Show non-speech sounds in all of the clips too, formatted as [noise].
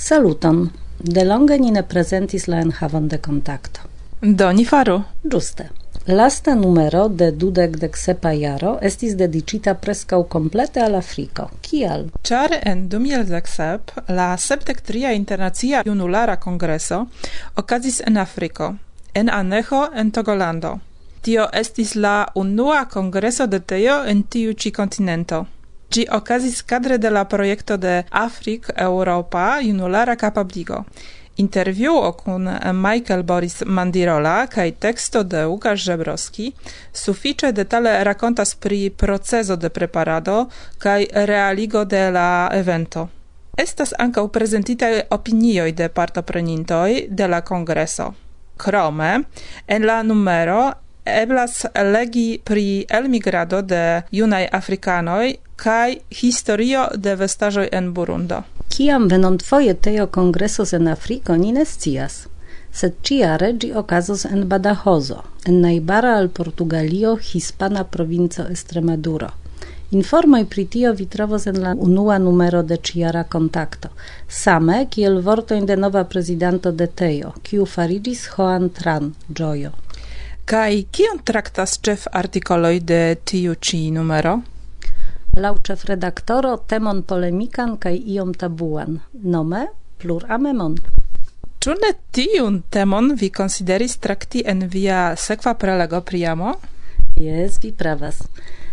Saluton. De longe ni ne presentis la enhavon de kontakto. Do ni faru. Giuste. Lasta numero de dudek dek sepa jaro estis dedicita preskaŭ komplete al Afriko. Kial? Ĉar en 2017 la sepdek tria internacia junulara kongreso okazis en Afriko, en Anejo en Togolando. Tio estis la unua kongreso de teo en tiu ĉi kontinento. Gi okazis cadre de la proiecto de Afric Europa Junulara Capabligo. Intervjuo kun Michael Boris Mandirola kaj teksto de Łukasz Żebrowski sufiĉe detale rakontas pri procezo de preparado kaj realigo de la evento. Estas ankaŭ prezentitaj opinioj de partoprenintoj de la kongreso. Krome, en la numero eblas legi pri elmigrado de junaj afrikanoj kaj historio de vestaĵoj en Burundo. Kiam venonfoje teo kongresos en Afriko ni ne scias, sed ĉiare ĝi okazos en Badajozo, en najbara al Portugalio hispana provinco Estremaduro. Informoj pri tio vi trovos en la unua numero de Ciara Kontakto, same kiel vortojn de nova prezidanto de Teo, kiu fariĝis Juan Tran Ĝojo. Kaj kion traktas ĉef artikoloj de tiu ĉi numero? lauczef redaktoro temon polemikan kaj iom tabuan. Nome plur amemon. Ĉu ne tiun temon vi konsideris trakti en via sekva prelego priamo? Jes, vi pravas.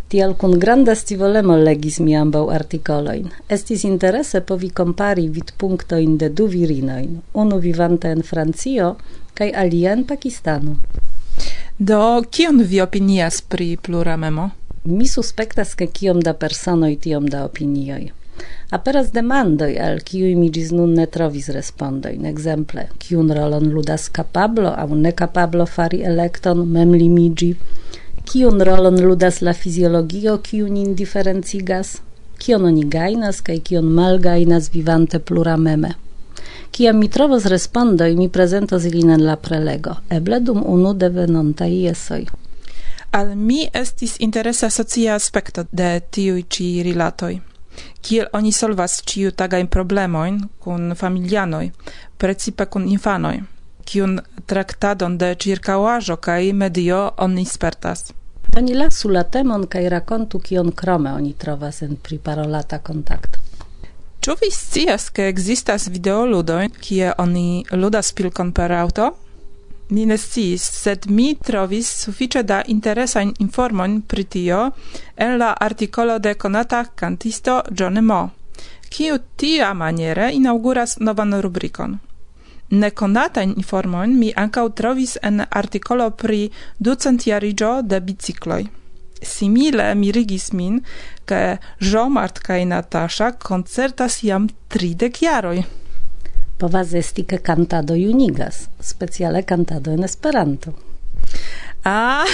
Tial kun granda scivolemo legis mi ambaŭ artikoloin. Estis interese povi kompari vidpunktojn de du virinojn, unu vivante en Francio kaj alia en Pakistano. Do, kion vi opinias pri pluramemo? mi suspektas ke kiom da personoj tiom da opinioj. Aperas demandoj al kiuj mi ĝis nun ne trovis respondojn. Ekzemple, kiun rolon ludas kapablo ne nekapablo fari elekton mem limigi, Kiun rolon ludas la fiziologio, kiun indiferencigas? Kion oni gainas, kaj kion malgajnas vivante plurameme? Kia mi trovos respondoj, mi prezentos ilin en la prelego, eble dum unu devenontaj jesoj. Al mi estis interesa socia aspekto de tiuj ci rilatoj. Kiel oni solvas ciu tagajn problemojn kun familianoj, precipe kun infanoj, kiun traktadon de ĉirkaŭaĵo kaj medio oni spertas. Oni lasu la temon kaj rakontu kion krome oni trovas en priparolata kontakto. Ĉu vi scias, ke ekzistas videoludoj, kie oni ludas pilkon per auto? ni ne sciis, sed mi trovis suffice da interesajn informon pri tio en la articolo de conata cantisto John Mo, kiu tia maniere inauguras novan rubrikon. Nekonatajn informon mi ancau trovis en articolo pri ducentiarigio de bicicloi. Simile mirigis min, ke Jean-Mart kaj Natasha koncertas jam tridek jaroj povas esti ke cantado unigas, speciale cantado en Esperanto. Ah,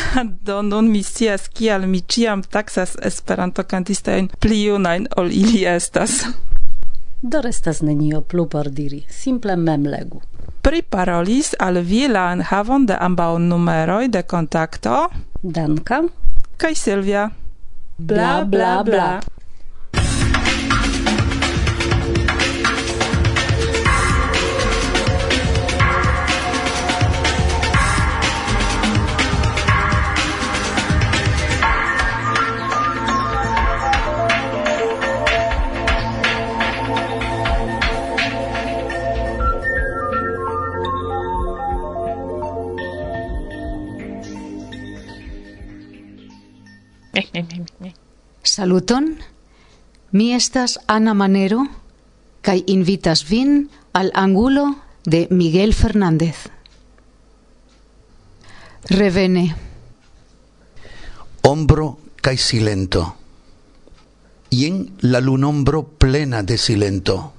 do nun mi scias kial mi ciam taxas Esperanto cantistain pli junain ol ili estas. Do restas nenio plu por diri, simple memlegu. Priparolis al vi la enhavon de ambaŭ numeroj de kontakto. Danka. Kaj Silvia. Bla bla bla. Saluton, mi estas Ana Manero, kai invitas vin al angulo de Miguel Fernández. Revene. Ombro kai silento. Ien la lunombro plena de silento.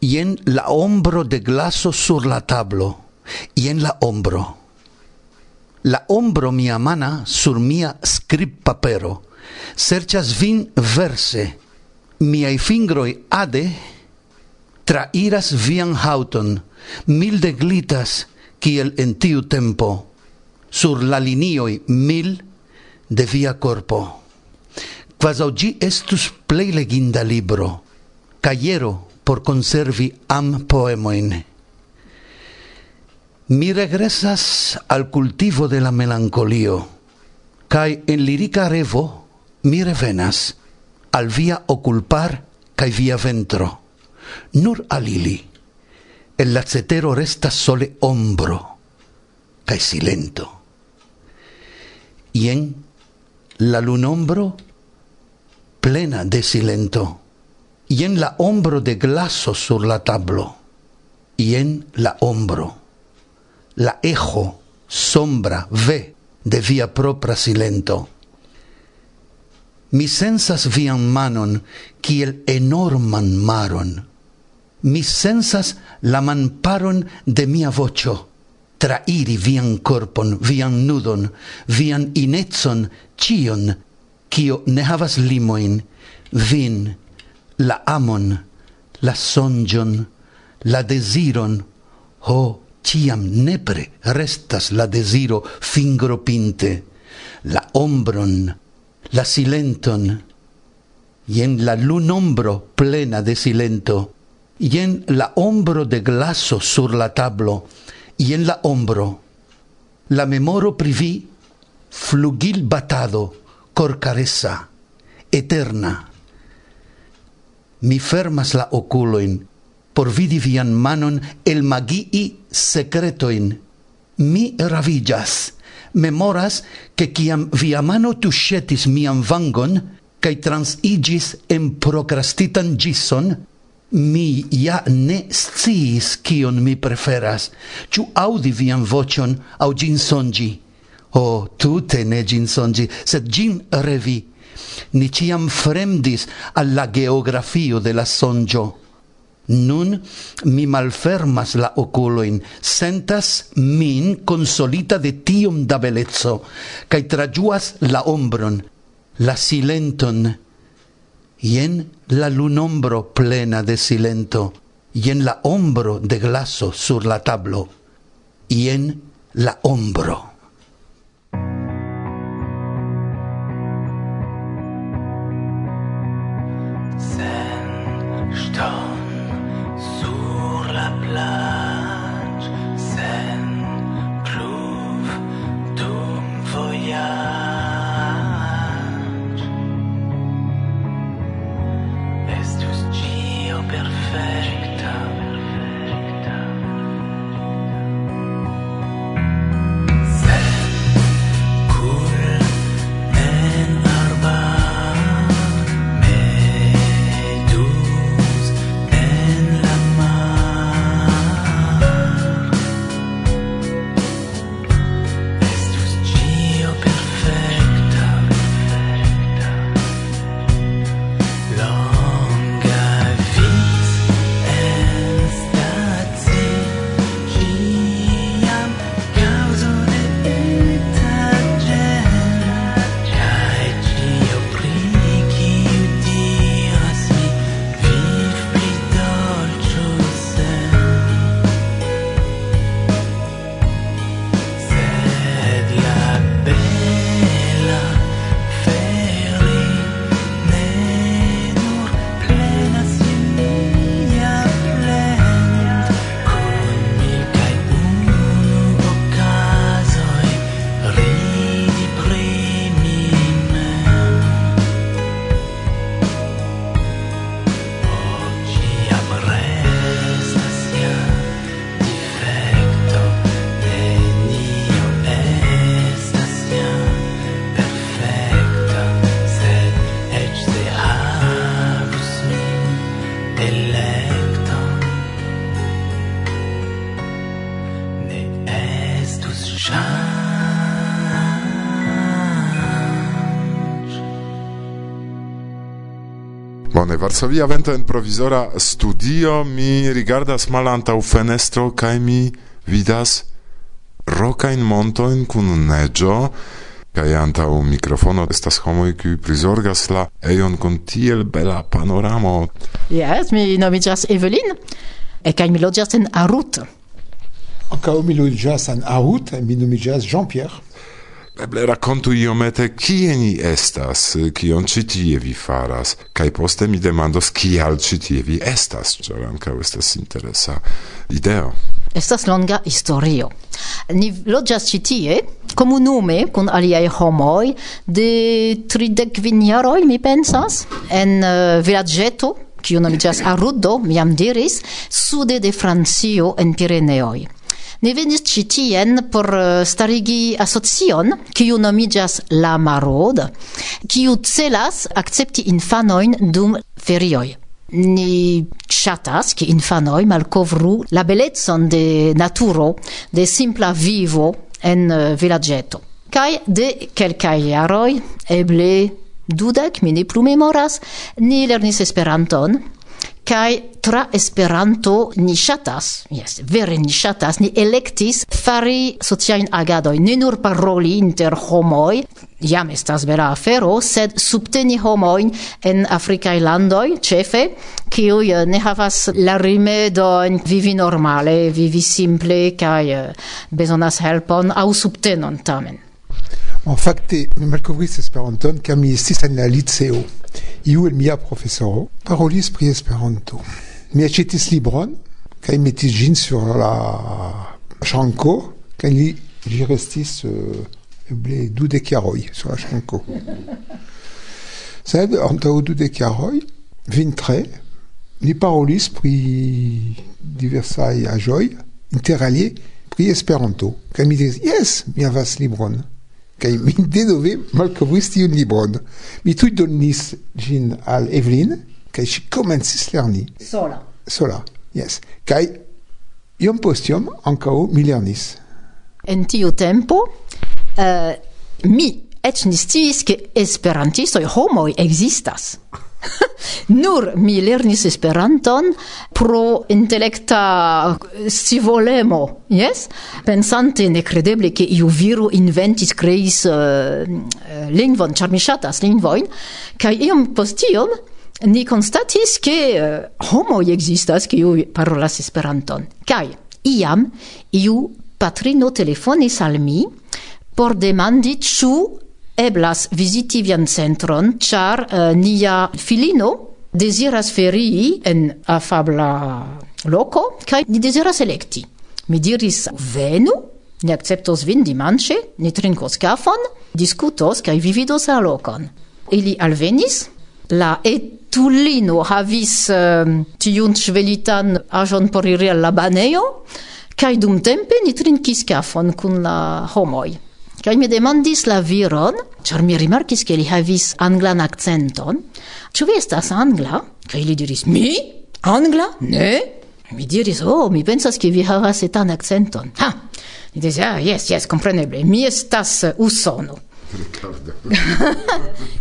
Ien la ombro de glaso sur la tablo. Ien la ombro la ombro mia mana sur mia scrip papero serchas vin verse. Miaj fingroj ade trairas vian haŭton milde glitas kiel en tiu tempo. Sur la linioi mil de via corpo. Quas oggi estus plei leginda libro caiero por conservi am poemoin. Mi regresas al cultivo de la melancolio, cae en lirica revo mi revenas al via oculpar cae via ventro, nur alili, el lacetero resta sole ombro, cae silento. Y en la lunombro plena de silento, y en la hombro de glaso sur la tablo, y en la hombro, la ejo, sombra, ve de via propra silento. Mi sensas vian manon kiel enorman maron. Mi sensas la manparon de mia vocio trairi vian corpon, vian nudon, vian inetson, cion, cio ne havas limoin, vin, la amon, la songion, la desiron, ho, ciam nepre restas la desiro fingropinte, la ombron, la silenton, y en la lunombro plena de silento, y en la ombro de glaso sur la tablo, y en la hombro, la memoro privi, flugil batado, cor caresa, eterna. Mi fermas la oculoin, por vidi vian manon el magii secretoin. Mi ravillas, memoras che ciam via mano tuscetis mian vangon, cae transigis en procrastitan gison, mi ja ne sciis cion mi preferas, ciu audi vian vocion au gin songi. O, oh, tute ne gin songi, sed gin revi. Ni ciam fremdis alla geografio de la sonĝo. Nun mi malfermas la oculoin, sentas min consolita de tiom da belezzo, cae trajuas la ombron, la silenton, yen la lunombro plena de silento, yen la ombro de glaso sur la tablo, yen la ombro. Varsovia vento en provizora studio mi rigardas u fenestro kaj mi vidas roca in kun neĝo kaj antaŭ mikrofono estas homo kiuj prizorgas la ejon kun tiel bela panoramo. Yes, mi nomiĝas Evelyn e kaj mi loĝas en Arut. Ankaŭ mi loĝas en Arut, mi nomiĝas Jean-Pierre eble rakontu iomete kie ni estas, kion ĉi tie vi faras, kaj poste mi demandos kial ci tie vi estas, ĉar ankaŭ estas interesa ideo. Estas longa historio. Ni loĝas ĉi tie komunume kun aliaj homoj de tridek kvin jaroj, mi pensas, en uh, vilaĝeto kiu nomiĝas Arudo, mi jam diris, sude de Francio en Pireneoj ni venis ĉi tien por eh, starigi asocion, kiu nomiĝas La Marod, kiu celas akcepti infanojn dum ferioj. Ni ŝatas, ke infanoj malkovru la belecon de naturo, de simpla vivo en eh, vilaĝeto. Kaj de kelkaj jaroj, eble dudek, mi ne plu memoras, ni lernis Esperanton, Kai tra Esperanto ni shatas yes, vere ni shatas ni elektis fari sociajn agadojn, ne nur paroli inter homoj, jam estas vera afero, sed subteni homojn en afrika landoj, chefe kiuj eh, ne havas la rimedojn vivi normale, vivi simple kai eh, bezonas helpon au subtenon tamen. En fakte, mi malkovris Esperanton, kiam mi estis en la liceo. Iu el mia professoro parolis pri Esperanto. Mi achetis libron, kaj metis gin sur la ŝranko, kaj li, li restis uh, eble dudek jaroj sur la ŝranko. Sed antaŭ dudek jaroj, vintre, li parolis pri diversaj aĵoj, interalie pri Esperanto. Kaj mi diris, jes, mi havas libron kai [laughs] mi denove malkovris tiun libron. Mi tuj donis ĝin al Evelyn kai ŝi komencis lerni. Sola. Sola, yes. Kai iom post iom ankaŭ mi lernis. En tiu tempo uh, mi eĉ ne sciis ke esperantistoj homoj ekzistas. Nur mi lernis Esperanton pro intelekta scivolemo, yes? Pensante nekredeble ke iu viro inventis, kreis uh, eh, eh, lingvon, ĉar mi ŝatas lingvojn, kaj iom post iom ni konstatis ke uh, eh, homoj ekzistas kiuj parolas Esperanton. Kaj iam iu patrino telefonis al mi por demandi ĉu eblas viziti vian centron, char uh, nia filino desiras ferii en afabla loco, kai ni desiras electi. Mi diris, venu, ni acceptos vin dimanche, ni trincos cafon, discutos, kai vividos la locon. Ili alvenis, la etulino havis uh, tiun svelitan ajon por iri al la banejo, kai dum tempe ni trinkis cafon kun la homoi. Kaj mi demandis la viron, ĉar mi rimarkis ke li havis anglan akcenton, ĉu vi estas angla? Kaj li diris: "Mi? Angla? Ne?" Mi diris: "Oh, mi pensas ke vi havas etan akcenton." Ha! Li diris: "Ah, yes, yes, kompreneble. Mi estas usono." Ricardo.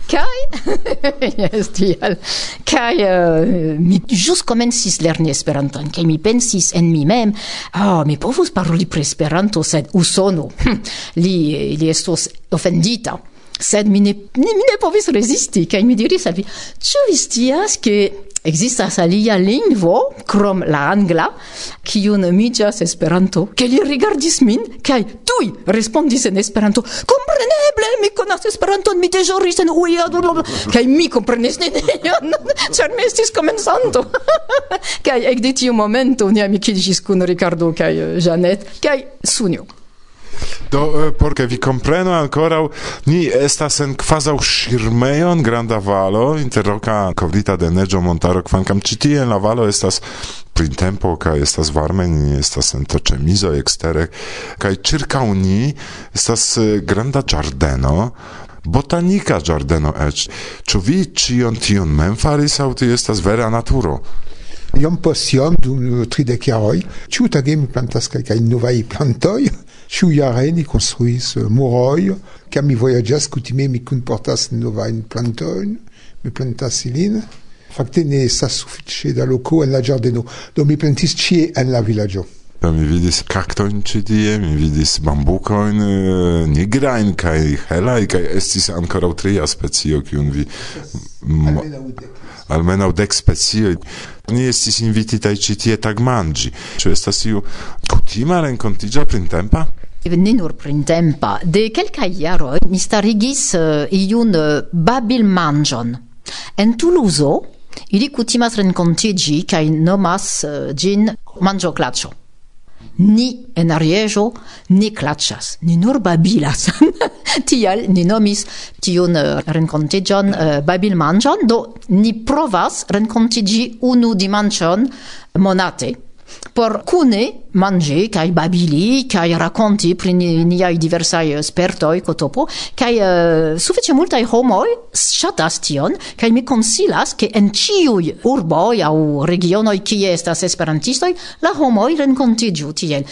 Kai? [laughs] yes tiel. Kai uh, eh, mi jus comencis lerni Esperanton, kai mi pensis en mi mem, ah, oh, mi povus paroli pri Esperanto, sed Usono, hm, [laughs] li, li estos ofendita sed mi ne, mi ne povis resisti, kai mi diris al vi, ĉu vi scias ke Existas alia lingvo, krom la angla, kiu nomiĝas Esperanto, ke li rigardis min kaj tuj respondis en Esperanto. Kompreneble, mi konas Esperanton, mi deĵoris en UIA, kaj mi komprenis [laughs] nenion, ĉar mi estis komencanto. [laughs] kaj ekde tiu momento ni amikiĝis kun Ricardo kaj Janet kaj sunio. Do por porque vi compreno ancora, ni estas en quasau shirmeion granda valo inter roca covrita de neĝo montaro quancam citi en la valo estas printempo ca estas varme ni estas en taĉemizo extere kaj circa uni estas granda giardeno botanika giardeno ec ču vi cion tion mem faris au ti estas vera naturo? Iom post iom dum tridec jaroj ĉiutage mi plantas ca in novai plantoi Chouillarène, ils construisent euh, Mouroy. Quand mes voyageurs coutumés, mes comportas ne nous une plantain, mes plantas céline. Facté ne s'assouffitché dans le coup, en la jardino. Donc mes plantis chié en la villageo. Ja, mi vidis kaktojn ĉi tie, mi vidis bambukojn euh, nigrajn kaj helaj kaj estis ankoraŭ tria specio kiun vi almenaŭ dek specioj. Ni estis invititaj ĉi tie tagmanĝi. Ĉu estas iu kutima renkontiĝo printempa? ne nur printempa, de quelcae iaroi mi starigis uh, iun uh, babil manjon En Toulouse, ili kutimas rencontigi cae nomas eh, uh, gin manjo clacio. Ni en Ariejo ni clacias, ni nur babilas. [laughs] Tial ni nomis tiun uh, rencontigion uh, babil manjon do ni provas rencontigi unu dimanchon monate por cune mangi kai babili kai racconti pri niai diversai spertoi cotopo kai uh, eh, suffice multai homoi shatas tion kai mi consilas che en ciui urboi au regionoi kie estas esperantistoi la homoi rencontigiu tiel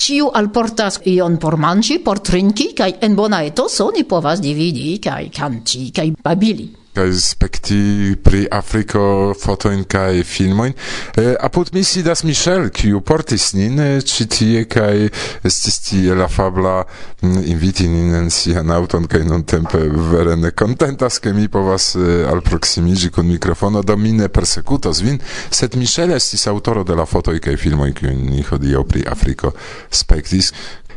ciu alportas ion por mangi, por trinki, kai en bona eto ni povas dividi, kai canti, kai babili kai spekti pri Afriko fotoin kai filmoin E, apud mi sidas Michel, kiu portis nin ci tie kai estis tie la fabla inviti nin en sian auton kai non tempe vere ne contentas ke mi povas e, proximigi kun mikrofono, do mi ne persekutos vin, sed Michel estis autoro de la fotoi kai filmoj, kiujn ni hodio pri Afriko spektis.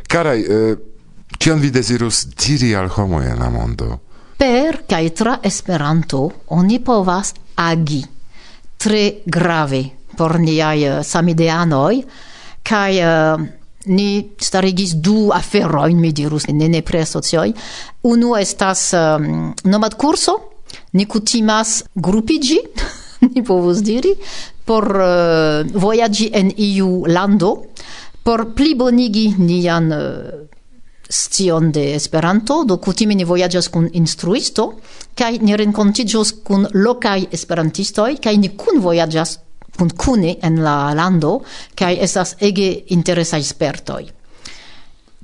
Karaj, e, kion vi desirus diri al homo en la mondo? Per kai tra Esperanto oni povas agi tre grave por niaj eh, samideanoj kaj uh, eh, ni starigis du aferojn, mi dirus, ne pre socioj. Unu estas um, nomad kurso, ni kutimas grupigi [laughs] ni povus diri, por uh, vojaĝi en iu lando, por plibonigi nian uh, scion de Esperanto, do kutime ni vojaĝas kun instruisto kaj ni renkontiĝos kun lokaj esperantistoj kaj ni kun vojaĝas kun kune en la lando kaj estas ege interesaj spertoj.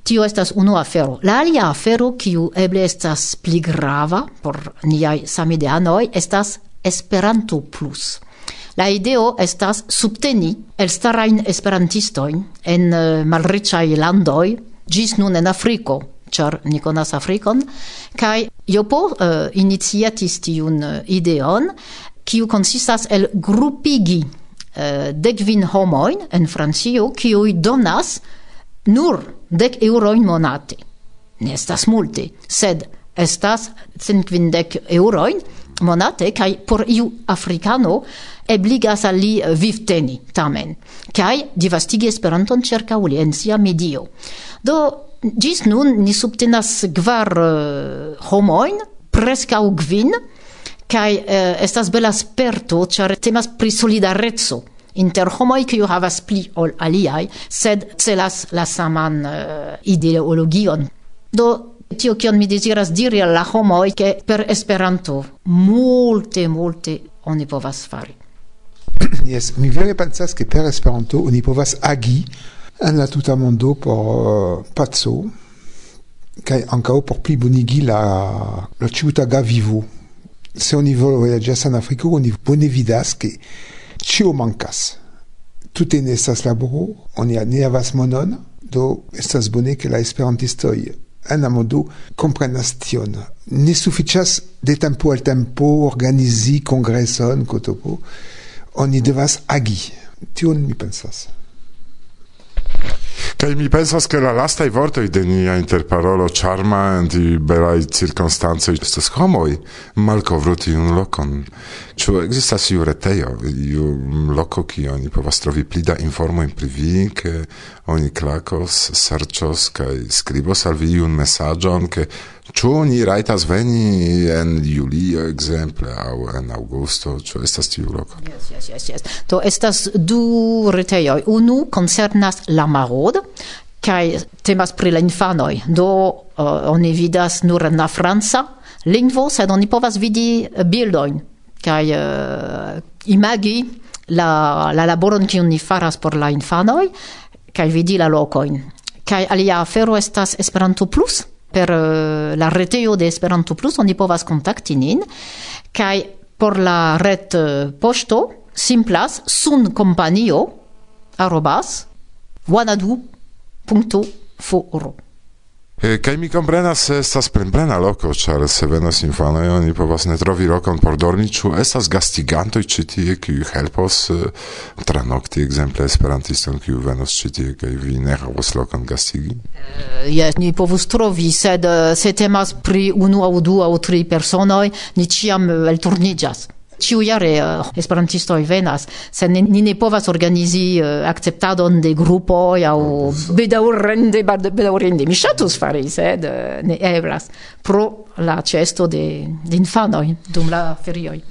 Tio estas unu afero. La alia afero, kiu eble estas pli grava por niaj samideanoj, estas Esperanto Plus. La ideo estas subteni elstarajn esperantistojn en eh, malriĉaj landoj gis nun en Afriko, char ni konas Afrikon, kai Jopo eh, uh, iniciatis tiun eh, ideon, kiu konsistas el grupigi eh, uh, dekvin homoin en Francio, kiu donas nur dek euroin monate. Ne estas multe, sed estas cinquindec euroin monate, kai por iu africano ebligas al li eh, vivteni tamen kai divastigi Esperanton cerca uli en sia medio. Do gis nun ni subtenas kvar uh, eh, homojn, preskaŭ gvin kai uh, eh, estas bela sperto char temas pri solidarezzo inter homoi kiu havas pli ol aliai sed celas la saman uh, ideologion. Do tio kion mi deziras diri al la homoi ke per Esperanto multe multe oni povas fari. Yes, mi vere pensas che per Esperanto oni povas agi en la tuta mondo por uh, pazzo kaj ankaŭ por plibonigi la la ĉiutaga vivo. Se oni vojaĝas en Afriko, oni bone vidas ke ĉio mankas. Tute ne estas laboro, oni ne havas monon, do estas bone ke la esperantistoj en la mondo komprenas tion. Ne sufiĉas de tempo al tempo organizi kongreson, kotopo, oni devas agi. Tion mi pensas. Kaj mi pensas che la lastai vortoi de nia interparolo charma en di belai circostanze estas homoi malkovru tiun lokon. Ĉu ekzistas iu retejo, iu loko kie oni povas trovi pli da informojn pri vi, ke oni klakos, serĉos kaj skribos al vi iun mesaĝon, ke ĉu oni rajtas veni en julio ekzemple aŭ en aŭgusto, ĉu estas tiu loko? Yes, yes, yes, yes. Do estas du retejoj. Unu koncernas la maro Claude kai temas pri la infanoj do uh, oni vidas nur na franca lingvo sed oni povas vidi uh, bildojn kaj uh, imagi la la laboron kiun ni faras por la infanoj kaj vidi la lokojn kaj alia afero estas Esperanto Plus. Per uh, la retejo de Esperanto Plus oni povas kontakti nin. Kaj por la ret uh, poŝto simplas sunkompanio arrobas wanadu.foro. E, kaj mi comprenas estas plenplena loko, ĉar se venos infanoj oni povas ne trovi lokon por dormi, ĉu estas gastigantoj ĉi tie, kiuj helpos eh, tranokti ekzemple esperantiston, kiu venos ĉi tie kaj vi ne havos lokon gastigi? Jes, ni povus trovi, sed se temas pri unu aŭ du aŭ tri personoj, ni ĉiam elturniĝas ciu jare eh, esperantistoj venas, se ni, ni ne povas organizi eh, akceptadon de grupoj aŭ bedaurende bedaurende. Mi ŝatus fari, sed eh, ne eblas pro la cesto de, de infanoi dum la ferioi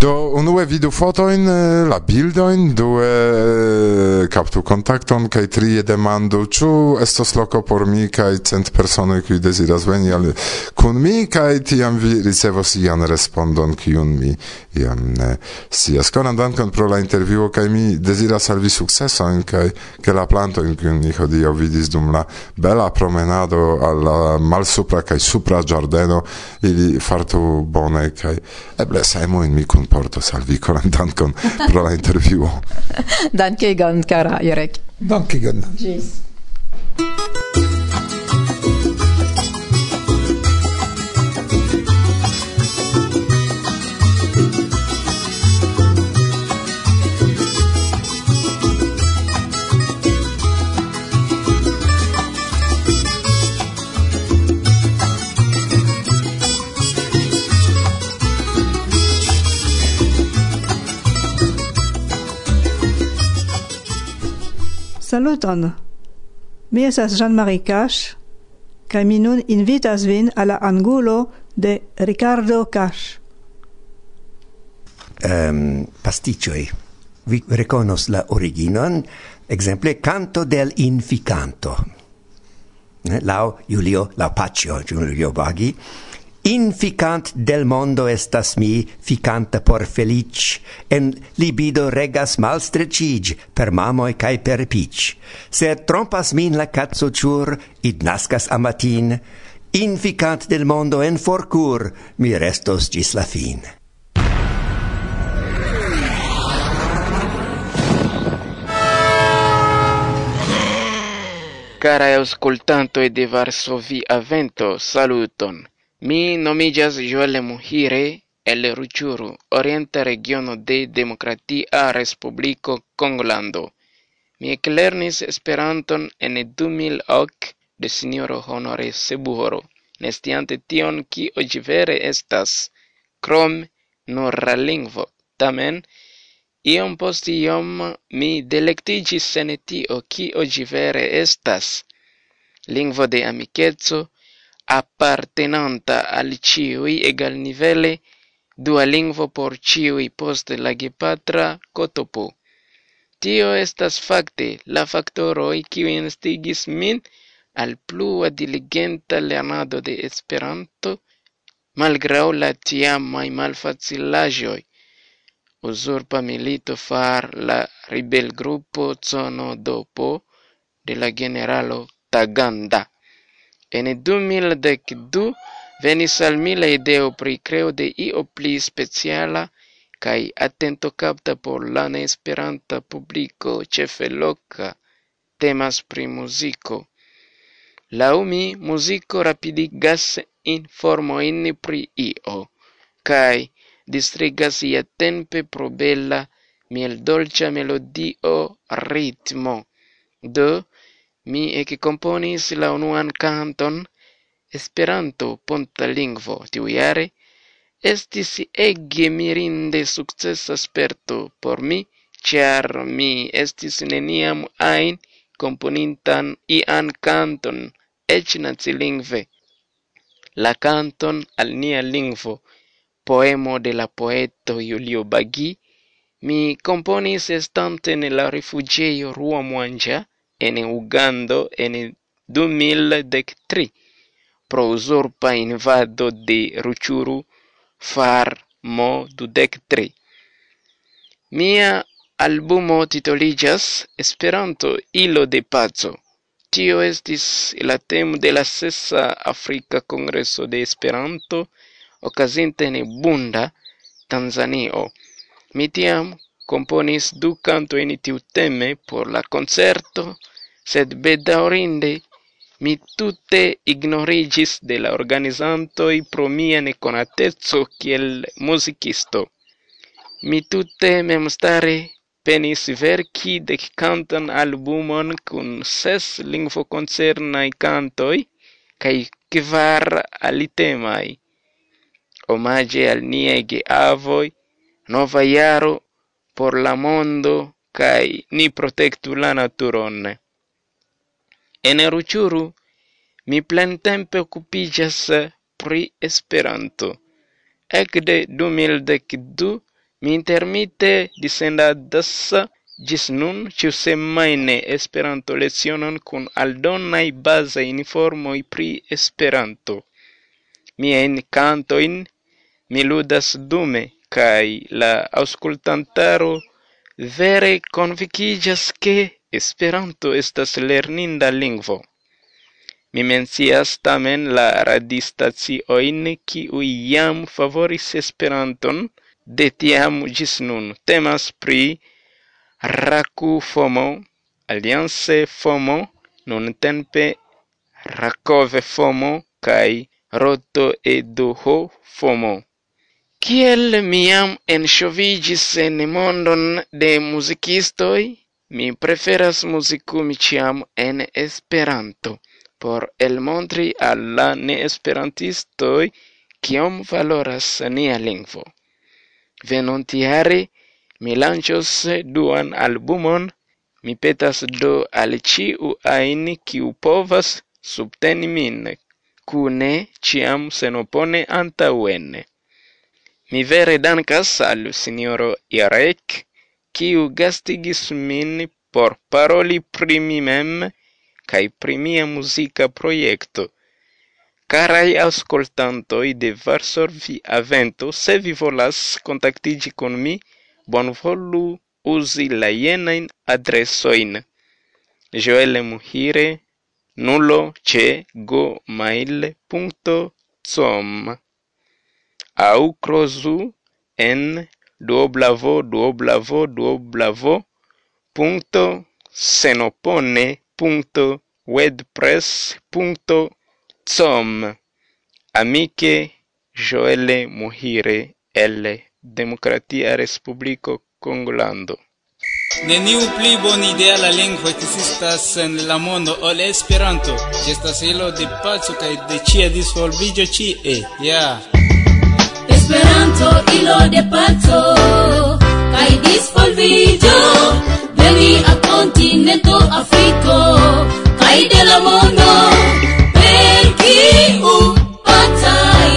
Do unue vidu fotojn, la bildoin, due kaptu kontakton kaj trie demandu ĉu estos loko por mi kaj cent personoj kiuj deziras veni al kun mi kaj tiam vi ricevos ian respondon kiun mi iam ne sias. Konan dankon pro la intervjuo, kaj mi deziras al vi sukceson, kaj ke la plantojn, kiun ni hodiaŭ vidis dum la bela promenado al la malsupra kaj supra ĝardeno, ili fartu bone, kaj eble semojn mi kunportos al vi. Konan dankon pro la intervjuo. [laughs] Dankegon, kara Jurek. Dankegon. Ĝis. Saluton! Mi esas Jean-Marie Cash, kaj mi nun invitas vin al la angulo de Ricardo Cash. Um, pasticcioi. Vi reconos la originon, exemple, canto del inficanto. Lau Julio Laupaccio, Giulio Baghi, Inficant del mondo estas mi, ficanta por felic, en libido regas malstrecig, per mamoi cae per pic. Se trompas min la cazzo ciur, id nascas amatin, inficant del mondo en forcur, mi restos gis la fin. Carae e de Varsovia Vento, saluton! Mi nomigas Joel Muhire el Ruchuru, orienta regiono de Demokratia Respubliko Kongolando. Mi eklernis Esperanton en 2000 de sinjoro Honore Sebuhoro, nestiante tion kio ĝi vere estas, krom nur la lingvo. Tamen, iom post iom mi delektiĝis en tio kio ĝi vere estas, lingvo de amikeco, appartenanta al ciui egal nivele, dua lingvo por ciui post la gepatra cotopo. Tio estas fakte la factoroi kiuj instigis min al plua diligenta lernado de Esperanto malgrau la tiamai malfacilagioi. Usurpa milito far la ribel gruppo zono Dopo de la generalo Taganda. En 2012 venis al mi la ideo pri creo de io pli speciala kaj atento capta por la neesperanta publiko, ĉefe loka, temas pri muziko. Laŭ mi, muziko rapidigas informojn pri io kaj distrigas ia tempe pro bela, mieldolĉa melodio, ritmo. Do, Mi ekkomponis la unuan canton Esperanto-Ponta Lingvo tiujare. Estis ege mirinde successa sperto por mi, char mi estis neniam ain componintan ian canton ec nazi lingve La canton al nia lingvo, poemo de la poeto Julio Baggi, mi componis estante nella rifugio Ruomongia en Ugando en 2013 pro usurpa invado de Ruchuru Farmo dudek tri. Mia albumo titoligas Esperanto ilo de paco. Tio estis la temo de la sesa Afrika Kongreso de Esperanto ocasinte en Bunda, Tanzanio. Mi tiam componis du canto in tiu teme por la concerto sed bedaurinde mi tutte ignorigis de la organizantoi pro mia neconatezzo kiel musicisto. Mi tutte memstare penis verci dec cantan albumon cun ses lingvoconcernai cantoi cae quivar alitemai. Omage al niei geavoi, nova iaro por la mondo cae ni protectu la naturonne. En Ruĉuru mi plentempe okupiĝas eh, pri Esperanto. Ekde du mil mi intermite disendadas eh, gis nun ĉiusemajne Esperanto-lecionon kun aldonaj base informoi pri Esperanto. Mien cantoin mi ludas dume cae la aŭskultantaro vere convicigas ke Esperanto estas lerninda lingvo. Mi mencias tamen la radistacioin qui iam favoris Esperanton de tiam gis nun. Temas pri Raku Fomo, Alliance Fomo, nun tempe Rakove Fomo, kai Roto Eduho Fomo. Kiel miam enxovigis en mondon de musicistoi? Mi preferas muzikumi ĉiam en Esperanto, por elmontri al la neesperantistoj kiom valoras nia lingvo. Venontjare mi lanĉos duan albumon, mi petas do al ĉiu ajn kiu povas subteni min, kune ĉiam senopone antaŭen. Mi vere dankas al sinjoro Jarek kiu gastigis min por paroli pri mi mem kaj pri mia muzika projekto. Carai aŭskoltantoj de Varsovia-Vento, se vi volas contactigi con mi, bonvolu usi la jenain adresoin. Joel Muhire, nulo ce gomail.com au crozu en www.senopone.wordpress.com Amiche Joelle Mohire el Democratia Respublico Congolando Neniu pli bon idea la lingua que existas en la mondo ol Esperanto Gestas ilo de pazzo kai de chia disvolvigio chie Ya yeah. canto ilo de paco kai disvolviĝo de a continento Afriko. Kai de la mondo per kiu pacaj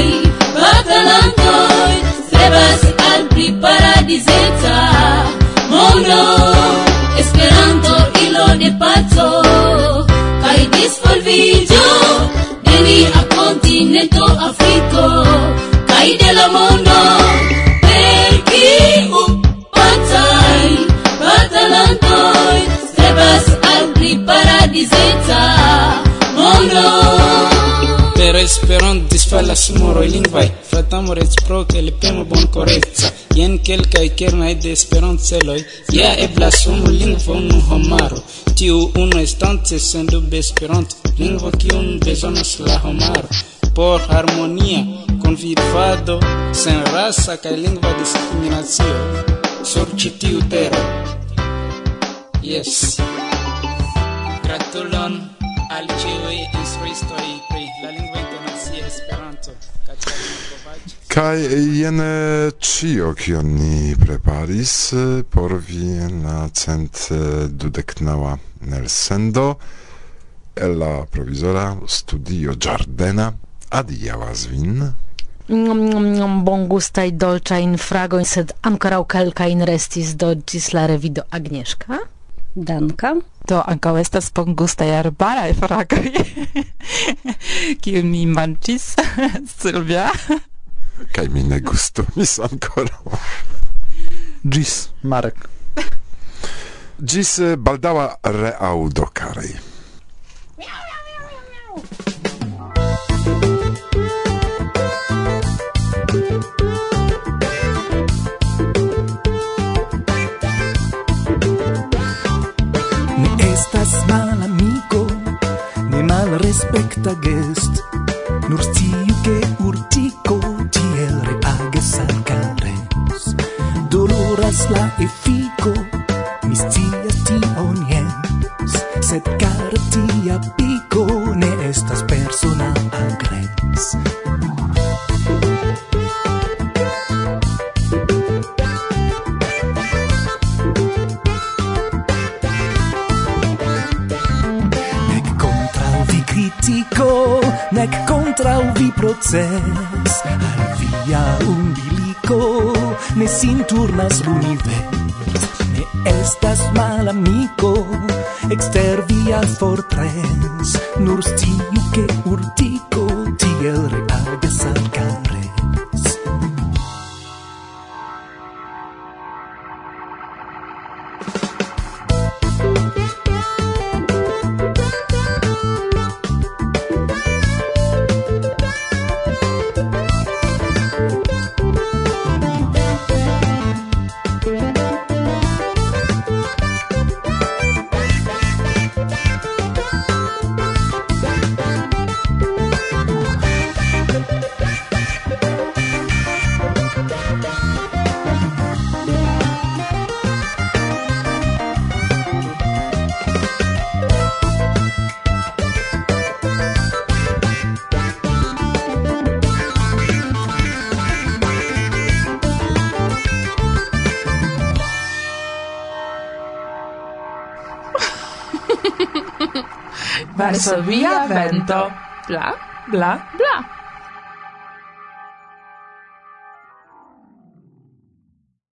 batalantoj strebas al pli paradizeca. Mondo Esperanto ilo de paco kai disvolviĝo de a continento Afriko. Kai de la mondo grizeca mondo. Per esperant disfalas moroj lingvaj fratamo reciproke li premo bonkoreca Jen kelkaj kernaj de esperanceloj ja eblas unu lingvo unu homaro. Tiu unu estance sendube esperanto lingvo kiun bezonas la homaro. Por harmonia convivado sen rasa kaj lingva diskriminacio sur ĉi tiu tero yes gratulon al ĉiuj instruistoj pri la lingvo internacia Esperanto. Kaj jen ĉio kion ni preparis eh, por vi en la cent eh, dudeknaŭa elsendo el la provizora studio Giardena. Adiaŭas vin. Nom nom nom bon gustaj dolĉajn fragojn, sed ankoraŭ kelkajn restis do ĝis la revido Agnieszka. Danka. Do ankaŭ estas bongustaj arbaraj fragoj, [laughs] kiu mi manĝis, [laughs] Silvia. Kaj mi ne gustumis ankoraŭ. Ĝis, Marek. Ĝis baldaŭa reaŭdo, karaj. suspekta gest. Nur sciu che urtico tiel reages al cares Doloras la effetto proces. Al via umbilico ne sin turnas l'univers. Ne estas mal amico exter via fortres nur stiu che urtico tiel reagas al Varsovia vento. Bla, bla,